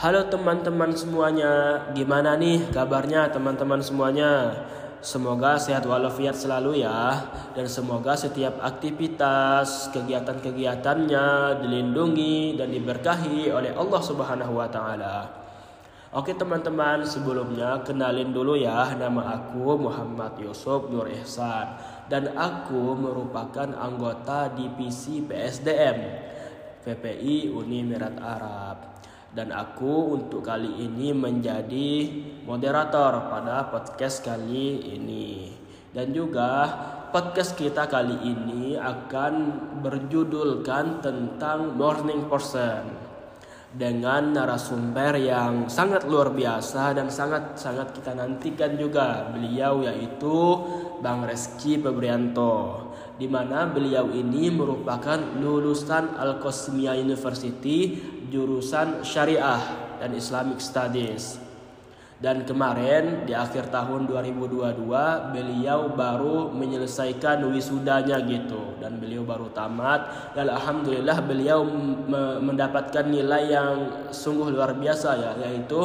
Halo teman-teman semuanya, gimana nih kabarnya teman-teman semuanya? Semoga sehat walafiat selalu ya Dan semoga setiap aktivitas, kegiatan-kegiatannya dilindungi dan diberkahi oleh Allah subhanahu wa ta'ala Oke teman-teman sebelumnya kenalin dulu ya Nama aku Muhammad Yusuf Nur Ihsan Dan aku merupakan anggota divisi PSDM VPI Uni Emirat Arab dan aku untuk kali ini menjadi moderator pada podcast kali ini. Dan juga podcast kita kali ini akan berjudulkan tentang morning person dengan narasumber yang sangat luar biasa dan sangat sangat kita nantikan juga beliau yaitu Bang Reski Febrianto di mana beliau ini merupakan lulusan Al Qasmiyah University jurusan Syariah dan Islamic Studies. Dan kemarin di akhir tahun 2022 beliau baru menyelesaikan wisudanya gitu dan beliau baru tamat dan alhamdulillah beliau mendapatkan nilai yang sungguh luar biasa ya yaitu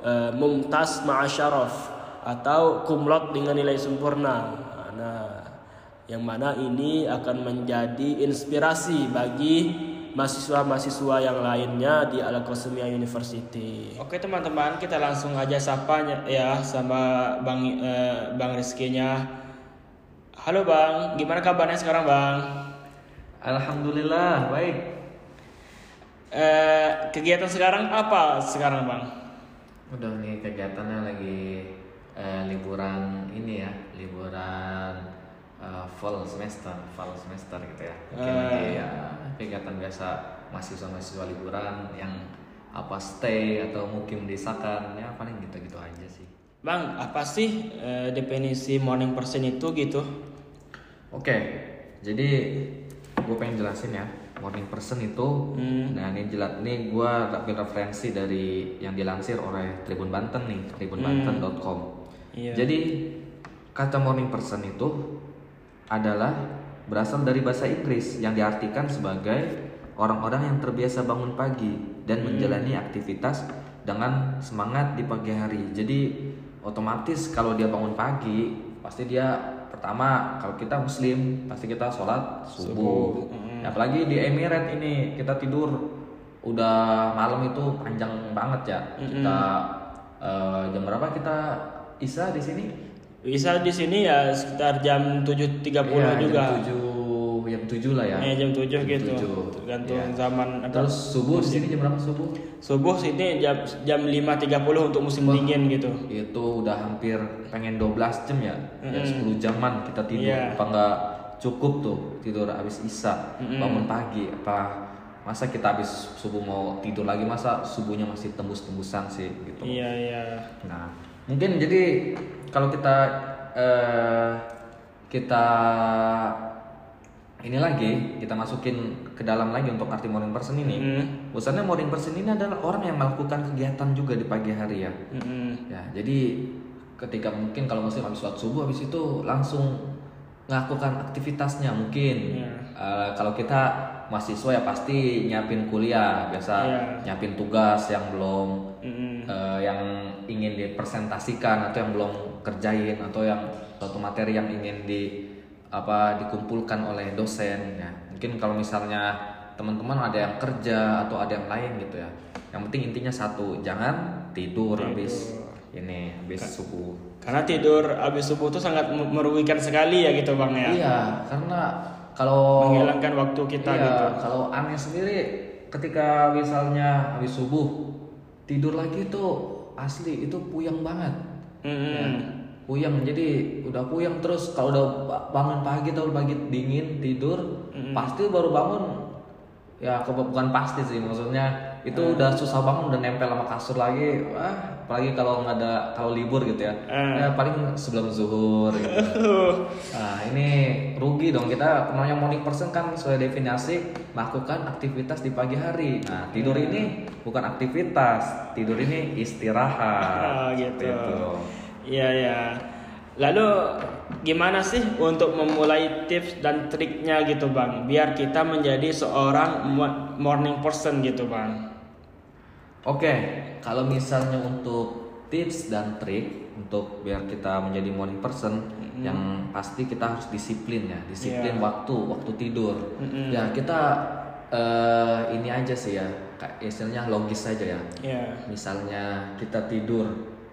uh, mumtaz ma'asyaraf atau kumlot dengan nilai sempurna. Nah, yang mana ini akan menjadi inspirasi bagi mahasiswa-mahasiswa yang lainnya di Al Qasmiyah University. Oke teman-teman, kita langsung aja sapa ya sama Bang eh, Bang Rizky-nya. Halo Bang, gimana kabarnya sekarang Bang? Alhamdulillah baik. Eh, kegiatan sekarang apa sekarang Bang? Udah nih kegiatannya lagi eh, liburan ini ya, liburan uh, fall semester, fall semester gitu ya. Mungkin uh. lagi ya kegiatan biasa mahasiswa-mahasiswa liburan yang apa stay atau mungkin desakan ya paling gitu-gitu aja sih. Bang, apa sih uh, definisi morning person itu gitu? Oke, okay. jadi gue pengen jelasin ya morning person itu hmm. nah ini jelas ini gue dapat referensi dari yang dilansir oleh Tribun Banten nih tribunbanten.com hmm. yeah. jadi kata morning person itu adalah berasal dari bahasa Inggris yang diartikan sebagai orang-orang yang terbiasa bangun pagi dan hmm. menjalani aktivitas dengan semangat di pagi hari. Jadi otomatis kalau dia bangun pagi pasti dia pertama kalau kita muslim pasti kita sholat subuh. subuh. Hmm. Apalagi di Emirat ini kita tidur udah malam itu panjang banget ya. Hmm. Kita uh, jam berapa kita Isa di sini? Bisa di sini ya sekitar jam 7.30 ya, juga. Jam 7 jam 7 lah ya. Iya, jam 7 jam gitu. 7. Tergantung ya. zaman Terus subuh di sini jam berapa subuh? Subuh sini jam jam 5.30 untuk musim Wah, dingin gitu. Itu udah hampir pengen 12 jam ya. Mm -hmm. Ya 10 jaman kita tidur. Yeah. Apa enggak cukup tuh tidur habis Isya, mm -hmm. bangun pagi apa masa kita habis subuh mau tidur lagi masa subuhnya masih tembus-tembusan sih gitu. Iya, iya. Nah, mungkin jadi kalau kita uh, kita ini lagi kita masukin ke dalam lagi untuk arti morning person ini. Mm. Morning person ini adalah orang yang melakukan kegiatan juga di pagi hari ya. Mm. Ya, jadi ketika mungkin kalau muslim habis sholat subuh habis itu langsung melakukan aktivitasnya mungkin. Yeah. Iya. Uh, kalau kita mahasiswa ya pasti nyiapin kuliah, biasa yeah. nyiapin tugas yang belum mm. Uh, yang ingin dipresentasikan atau yang belum kerjain atau yang suatu materi yang ingin di apa dikumpulkan oleh dosen ya. Mungkin kalau misalnya teman-teman ada yang kerja atau ada yang lain gitu ya. Yang penting intinya satu jangan tidur, tidur. habis ini habis subuh. karena tidur habis subuh itu sangat merugikan sekali ya gitu bang ya. Iya karena kalau menghilangkan waktu kita iya, gitu. kalau aneh sendiri ketika misalnya habis subuh tidur lagi itu asli itu puyeng banget mm-hmm. ya, puyeng jadi udah puyeng terus kalau udah bangun pagi atau pagi dingin tidur mm-hmm. pasti baru bangun ya bukan pasti sih maksudnya itu uh. udah susah bangun udah nempel sama kasur lagi. Wah apalagi kalau nggak ada kalau libur gitu ya. Uh. ya paling sebelum zuhur gitu. Nah ini rugi dong. Kita namanya morning person kan sesuai definisi melakukan aktivitas di pagi hari. Nah tidur uh. ini bukan aktivitas tidur ini istirahat. Uh, gitu. Iya ya Lalu gimana sih untuk memulai tips dan triknya gitu bang, biar kita menjadi seorang morning person gitu bang? Oke, kalau misalnya untuk tips dan trik untuk biar kita menjadi morning person, yang pasti kita harus disiplin ya, disiplin waktu, waktu tidur. Ya kita eh, ini aja sih ya, istilahnya logis saja ya. Iya. Misalnya kita tidur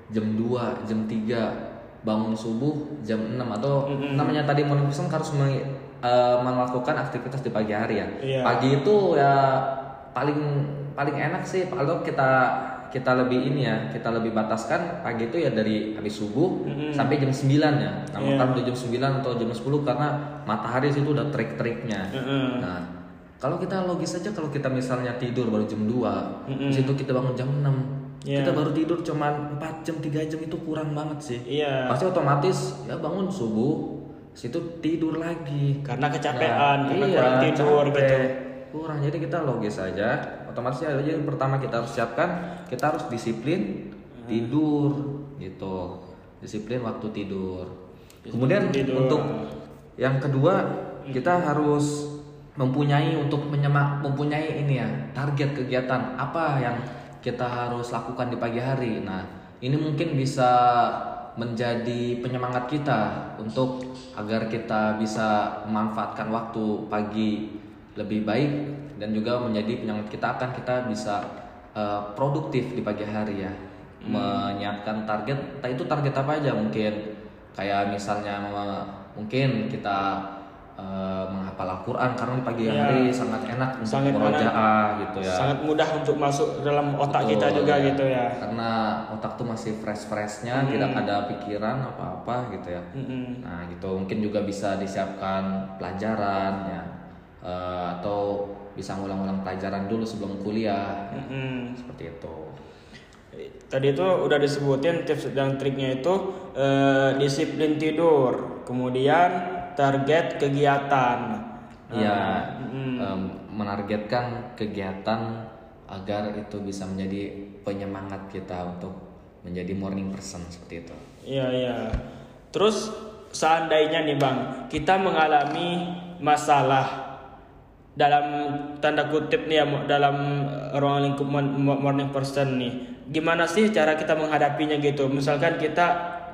jam 2, jam 3, bangun subuh jam 6 atau namanya tadi morning person harus meng- eh, melakukan aktivitas di pagi hari ya. Iya. Pagi itu ya paling paling enak sih kalau kita kita lebih ini ya, kita lebih bataskan pagi itu ya dari habis subuh sampai jam 9 ya. Nah, Iya. makan udah jam 9 atau jam 10 karena matahari situ udah trik-triknya. Mm-mm. Nah, kalau kita logis saja kalau kita misalnya tidur baru jam 2, di situ kita bangun jam 6. Iya. Kita baru tidur cuma 4 jam, 3 jam itu kurang banget sih. Iya. Pasti otomatis ya bangun subuh, situ tidur lagi. Karena kecapean, Nah, karena iya, kurang tidur capek. gitu. Kurang. Jadi kita logis saja. Otomatis ya jadi pertama kita harus siapkan, kita harus disiplin tidur gitu. Disiplin waktu tidur. Kemudian tidur. untuk yang kedua, kita harus mempunyai untuk menyemak mempunyai ini ya, target kegiatan apa yang kita harus lakukan di pagi hari. Nah, ini mungkin bisa menjadi penyemangat kita untuk agar kita bisa memanfaatkan waktu pagi lebih baik dan juga menjadi penyemangat kita akan kita bisa eh, produktif di pagi hari ya menyiapkan target entah itu target apa aja mungkin kayak misalnya mungkin kita eh, menghafal Al-Quran karena di pagi Iya. hari sangat enak untuk Sangat murojaah gitu ya Sangat mudah untuk masuk dalam otak kita Betul, juga ya. gitu ya. Karena otak tuh masih fresh-freshnya, tidak ada pikiran apa-apa gitu ya. Mm-mm. Nah gitu mungkin juga bisa disiapkan pelajaran ya, Eh, atau bisa ngulang-ngulang pelajaran dulu sebelum kuliah, Mm-mm. seperti itu. Tadi itu udah disebutin tips dan triknya itu eh, disiplin tidur, kemudian target kegiatan. Iya, mm. em, menargetkan kegiatan agar itu bisa menjadi penyemangat kita untuk menjadi morning person seperti itu. Iya iya. Terus seandainya nih bang, kita mengalami masalah dalam tanda kutip nih ya dalam eh, ruang lingkup morning person nih, gimana sih cara kita menghadapinya gitu? Misalkan kita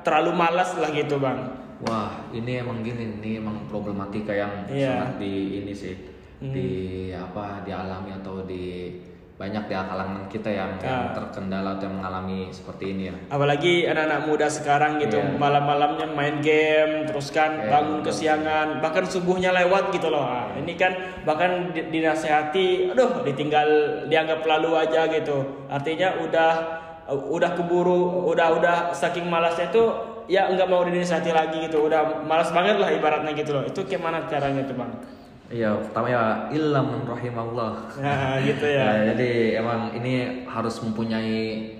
terlalu malas lah gitu bang. Wah, ini emang gini, ini emang problematika yang Iya. sangat di ini sih, di apa dialami atau di banyak di kalangan kita yang, yang terkendala atau yang mengalami seperti ini ya. Apalagi anak-anak muda sekarang gitu Iya. malam-malamnya main game, terus kan bangun kesiangan, bahkan subuhnya lewat gitu loh. Ah, ini kan bahkan di- dinasehati, aduh ditinggal dianggap lalu aja gitu. Artinya udah udah keburu, udah udah saking malasnya itu ya nggak mau dinasehati lagi gitu. Udah malas banget lah ibaratnya gitu loh. Itu gimana caranya tuh bang? Iya, pertama ya ilham min rahimallah. Nah gitu ya. Ya, jadi emang ini harus mempunyai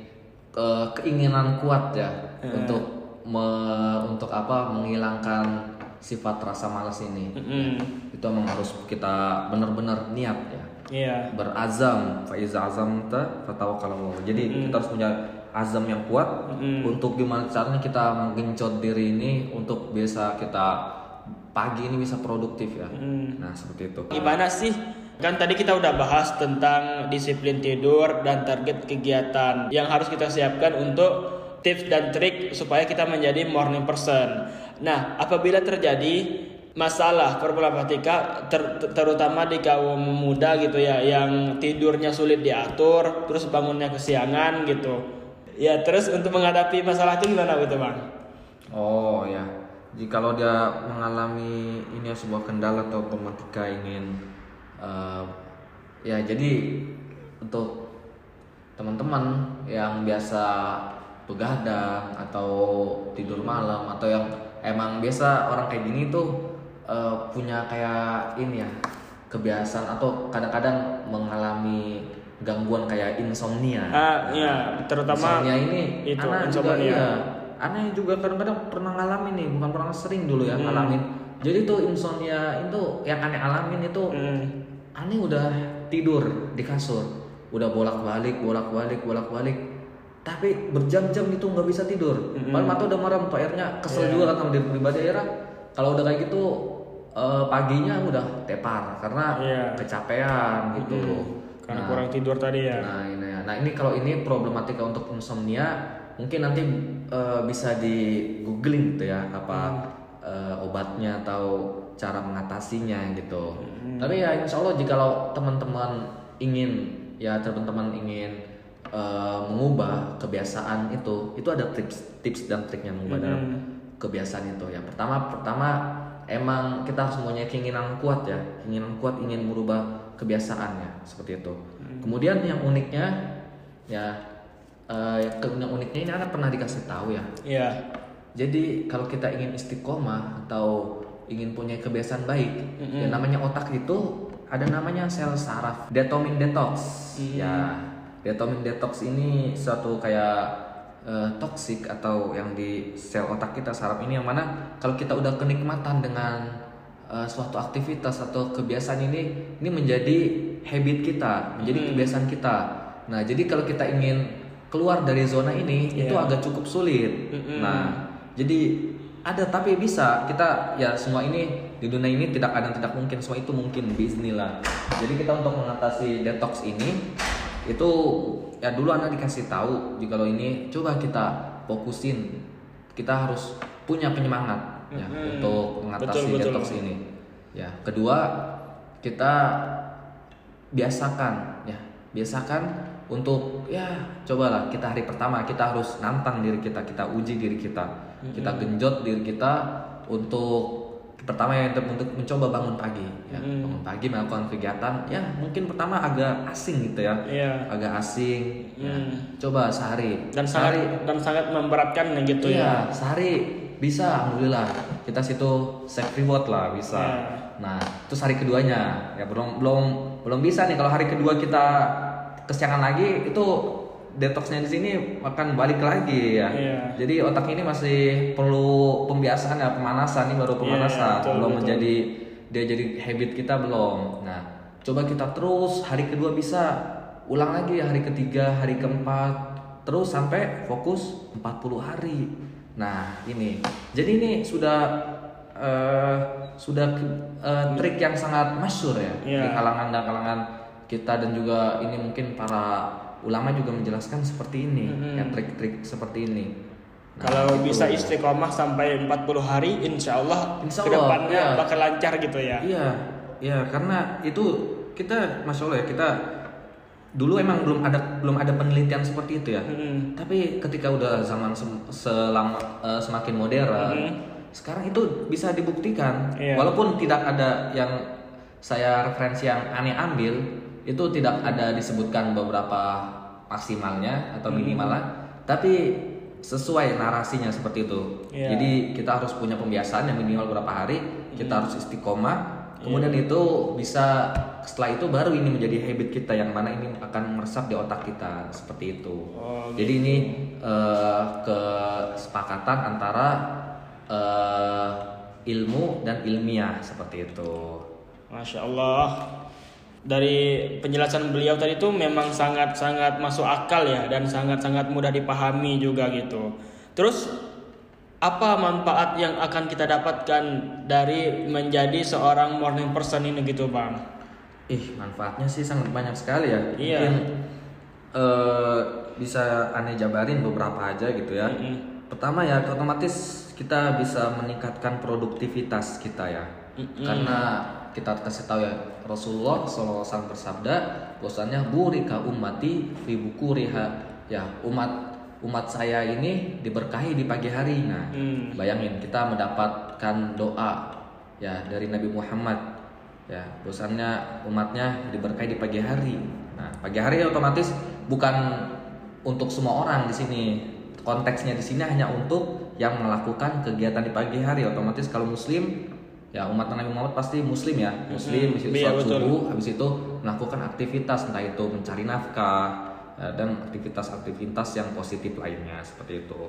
eh, keinginan kuat ya untuk me- untuk apa menghilangkan sifat rasa malas ini. Mm-mm. Itu emang harus kita benar-benar niat ya. Iya. berazam faiza azamta fatawakkalallah jadi kita harus punya azam yang kuat untuk gimana caranya kita menggencot diri ini untuk bisa kita pagi ini bisa produktif ya nah seperti itu Gimana sih? Kan tadi kita udah bahas tentang disiplin tidur dan target kegiatan yang harus kita siapkan untuk tips dan trik supaya kita menjadi morning person. Nah, apabila terjadi masalah problematika ter- terutama di kaum muda gitu ya yang tidurnya sulit diatur, terus bangunnya kesiangan gitu. Ya, terus untuk menghadapi masalah itu gimana gitu, Bang? oh ya jikalau dia mengalami ini ya, sebuah kendala atau problematika ingin eh, ya jadi untuk teman-teman yang biasa begadang atau tidur malam atau yang emang biasa orang kayak gini tuh eh, punya kayak ini ya kebiasaan atau kadang-kadang mengalami gangguan kayak insomnia. Ah, iya, terutama insomnia ini itu, anak juga insomnia. iya. Aneh juga kadang-kadang pernah ngalamin nih, bukan pernah sering dulu ya ngalamin. Jadi tuh insomnia itu yang aneh alamin itu Hmm. aneh udah tidur di kasur, udah bolak-balik, bolak-balik, bolak-balik. Tapi berjam-jam itu nggak bisa tidur. Malam mata udah merem, tuh akhirnya kesel juga kan sama diri pribadi akhirnya kalau udah kayak gitu eh, paginya udah tepar karena Iya. kecapean gitu. Karena kurang tidur tadi ya. Nah, ini ya. nah ini kalau ini problematika untuk insomnia mungkin nanti eh, bisa di googling gitu ya apa eh, obatnya atau cara mengatasinya gitu. Tapi ya insya Allah jikalau teman-teman ingin ya teman-teman ingin eh, mengubah kebiasaan itu, itu ada tips tips dan triknya mengubah dalam kebiasaan itu. Ya pertama pertama emang kita harus mempunyai keinginan kuat ya, keinginan kuat ingin merubah kebiasaannya seperti itu. Kemudian yang uniknya ya eh, yang uniknya ini anak pernah dikasih tahu ya. Iya. Jadi kalau kita ingin istiqomah atau ingin punya kebiasaan baik, yang namanya otak itu ada namanya sel saraf, dopamine detox. Ya, dopamine detox ini suatu kayak eh, toksik atau yang di sel otak kita saraf ini yang mana kalau kita udah kenikmatan dengan eh, suatu aktivitas atau kebiasaan ini, ini menjadi habit kita, menjadi kebiasaan kita. Nah, jadi kalau kita ingin keluar dari zona ini, itu Iya. agak cukup sulit. Nah, jadi ada tapi bisa kita ya semua ini di dunia ini tidak ada yang tidak mungkin semua itu mungkin Bismillah. Jadi kita untuk mengatasi detox ini itu ya dulu anak dikasih tahu jika lo ini coba kita fokusin kita harus punya penyemangat ya untuk mengatasi Betul, betul. detox ini. Ya kedua kita biasakan ya biasakan untuk ya cobalah kita hari pertama kita harus nantang diri kita kita uji diri kita kita genjot diri kita untuk pertama yang untuk mencoba bangun pagi ya bangun pagi melakukan kegiatan ya mungkin pertama agak asing gitu ya Iya. agak asing ya. coba sehari Dan sangat dan sangat memberatkan gitu ya. Iya, sehari bisa alhamdulillah. Kita situ save reward lah bisa. Iya. Nah, terus hari keduanya ya belum belum belum bisa nih kalau hari kedua kita kesiangan lagi itu detoxnya di sini akan balik lagi ya. Iya. Jadi otak ini masih perlu pembiasaan ya pemanasan ini baru pemanasan betul, belum betul. menjadi dia jadi habit kita belum. Nah, coba kita terus hari kedua bisa ulang lagi hari ketiga, hari keempat terus sampai fokus 40 hari. Nah, ini. Jadi ini sudah eh, sudah eh, trik yang sangat masyur ya Iya. di kalangan dan kalangan kita dan juga ini mungkin para ulama juga menjelaskan seperti ini, ya trik-trik seperti ini. Nah, Kalau itu. bisa istiqomah sampai 40 hari, insya Allah, Insya Allah, ke depannya iya. bakal lancar gitu ya. Iya, iya karena itu kita masya Allah ya kita dulu emang belum ada belum ada penelitian seperti itu ya. Mm-mm. Tapi ketika udah zaman sem- selama eh, semakin modern, sekarang itu bisa dibuktikan. Iya. Walaupun tidak ada yang saya referensi yang aneh ambil, itu tidak ada disebutkan beberapa maksimalnya atau minimalnya, tapi sesuai narasinya seperti itu. Iya. Jadi kita harus punya pembiasaan yang minimal berapa hari, kita harus istiqomah. Kemudian Iya. itu bisa setelah itu baru ini menjadi habit kita yang mana ini akan meresap di otak kita seperti itu. Oh, Jadi ini eh, kesepakatan antara eh, ilmu dan ilmiah seperti itu. Masya Allah. Dari penjelasan beliau tadi itu memang sangat-sangat masuk akal ya dan sangat-sangat mudah dipahami juga gitu. Terus apa manfaat yang akan kita dapatkan dari menjadi seorang morning person ini gitu bang? Ih manfaatnya sih sangat banyak sekali ya. Iya. Mungkin eh, bisa aneh jabarin beberapa aja gitu ya. Mm-mm. Pertama ya otomatis kita bisa meningkatkan produktivitas kita ya. Karena kita kasih tahu ya Rasulullah SAW bersabda bahwasannya burika ummati fi bukuriha ya umat umat saya ini diberkahi di pagi hari. Nah, Hmm. bayangin kita mendapatkan doa ya dari Nabi Muhammad ya bahwasannya umatnya diberkahi di pagi hari. Nah, pagi hari otomatis bukan untuk semua orang di sini. Konteksnya di sini hanya untuk yang melakukan kegiatan di pagi hari. Otomatis kalau muslim ya umat Nabi Muhammad pasti muslim ya. Muslim habis itu Iya, sholat subuh, habis itu melakukan aktivitas entah itu mencari nafkah ya, dan aktivitas-aktivitas yang positif lainnya seperti itu.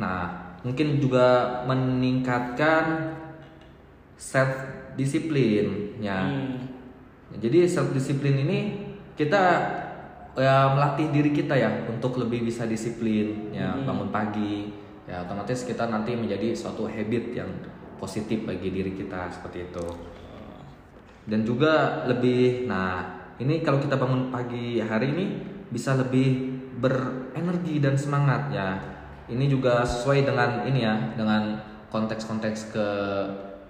Nah, mungkin juga meningkatkan self disiplin ya. Hmm. Jadi self disiplin ini kita ya melatih diri kita ya untuk lebih bisa disiplin ya bangun pagi ya otomatis kita nanti menjadi suatu habit yang positif bagi diri kita seperti itu dan juga lebih nah ini kalau kita bangun pagi hari ini bisa lebih berenergi dan semangat ya. Ini juga sesuai dengan ini ya, dengan konteks-konteks ke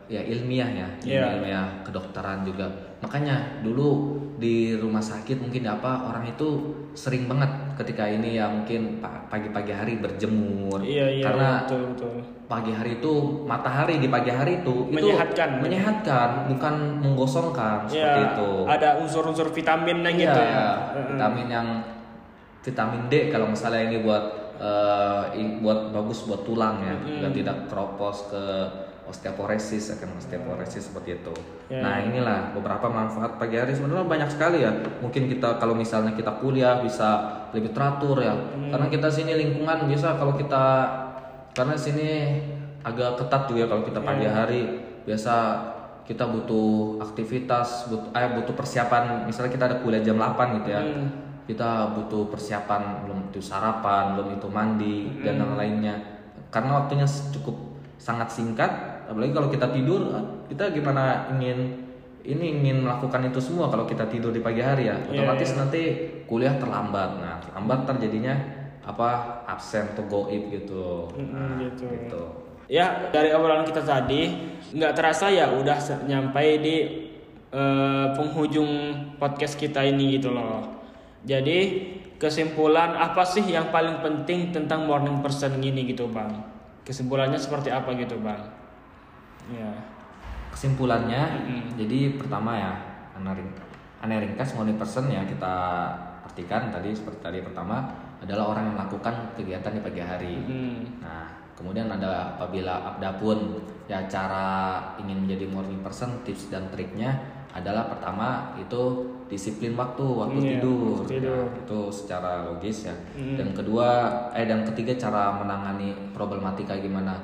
ya ilmiah ya, Iya. ilmiah kedokteran juga. Makanya dulu di rumah sakit mungkin apa orang itu sering banget ketika ini ya mungkin pa- pagi-pagi hari berjemur. Iya iya Karena iya, betul betul. pagi hari itu matahari di pagi hari itu itu Menyehatkan. menyehatkan bukan menggosongkan seperti Iya, itu ada unsur-unsur vitaminnya Iya, gitu ya. vitamin yang vitamin D kalau misalnya ini buat i- buat bagus buat tulang ya biar tidak keropos ke osteoporosis akan osteoporosis seperti itu. Ya. Nah inilah beberapa manfaat pagi hari sebenarnya banyak sekali ya. Mungkin kita kalau misalnya kita kuliah bisa lebih teratur ya. Karena kita sini lingkungan biasa kalau kita karena sini agak ketat juga kalau kita pagi hari. Biasa kita butuh aktivitas butuh eh butuh persiapan. Misalnya kita ada kuliah jam 8 gitu ya. Kita butuh persiapan belum itu sarapan belum itu mandi dan yang lainnya karena waktunya cukup sangat singkat apalagi kalau kita tidur ah, kita gimana ingin ini ingin melakukan itu semua kalau kita tidur di pagi hari ya otomatis nanti kuliah terlambat nah terlambat terjadinya apa absen atau goib gitu Mm-mm, gitu. gitu Ya dari obrolan kita tadi nggak terasa ya udah nyampe di eh, penghujung podcast kita ini gitu loh. Jadi kesimpulan apa sih yang paling penting tentang morning person ini gitu bang? Kesimpulannya seperti apa gitu bang? Ya. kesimpulannya jadi pertama ya anaring anaringkas morning person ya kita artikan tadi seperti tadi pertama adalah orang yang melakukan kegiatan di pagi hari Hmm. nah kemudian ada apabila adapun ya cara ingin menjadi morning person tips dan triknya adalah pertama itu disiplin waktu waktu Iya, tidur, waktu tidur. Nah, itu secara logis ya dan kedua eh dan ketiga cara menangani problematika gimana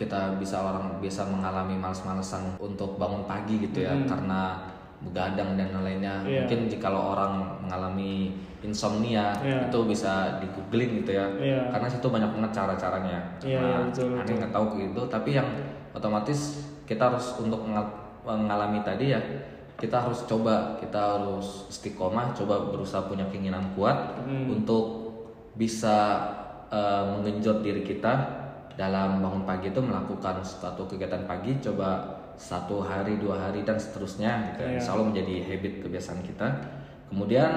kita bisa orang biasa mengalami males-malesan untuk bangun pagi gitu ya karena begadang dan lainnya Iya. mungkin jika orang mengalami insomnia Iya. itu bisa di googling gitu ya Iya. karena situ banyak banget cara-caranya Iya, iya, Nah, betul, aneh nggak tahu gitu tapi yang otomatis kita harus untuk mengal- mengalami tadi ya kita harus coba kita harus istiqomah coba berusaha punya keinginan kuat untuk bisa eh, menggenjot diri kita dalam bangun pagi itu melakukan suatu kegiatan pagi coba satu hari dua hari dan seterusnya gitu. Ya. Insya Allah menjadi habit kebiasaan kita. Kemudian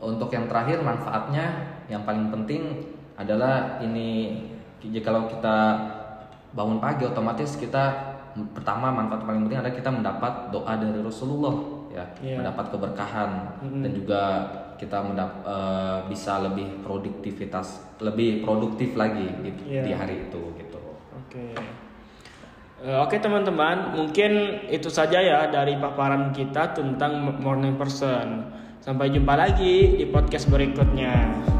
untuk yang terakhir manfaatnya yang paling penting adalah ini jika kita bangun pagi otomatis kita pertama manfaat paling penting adalah kita mendapat doa dari Rasulullah ya Iya. mendapat keberkahan dan juga kita mendap- eh, bisa lebih produktivitas lebih produktif lagi di, Iya. di hari itu gitu Oke. Eh, Oke teman-teman, mungkin itu saja ya dari paparan kita tentang morning person. Sampai jumpa lagi di podcast berikutnya.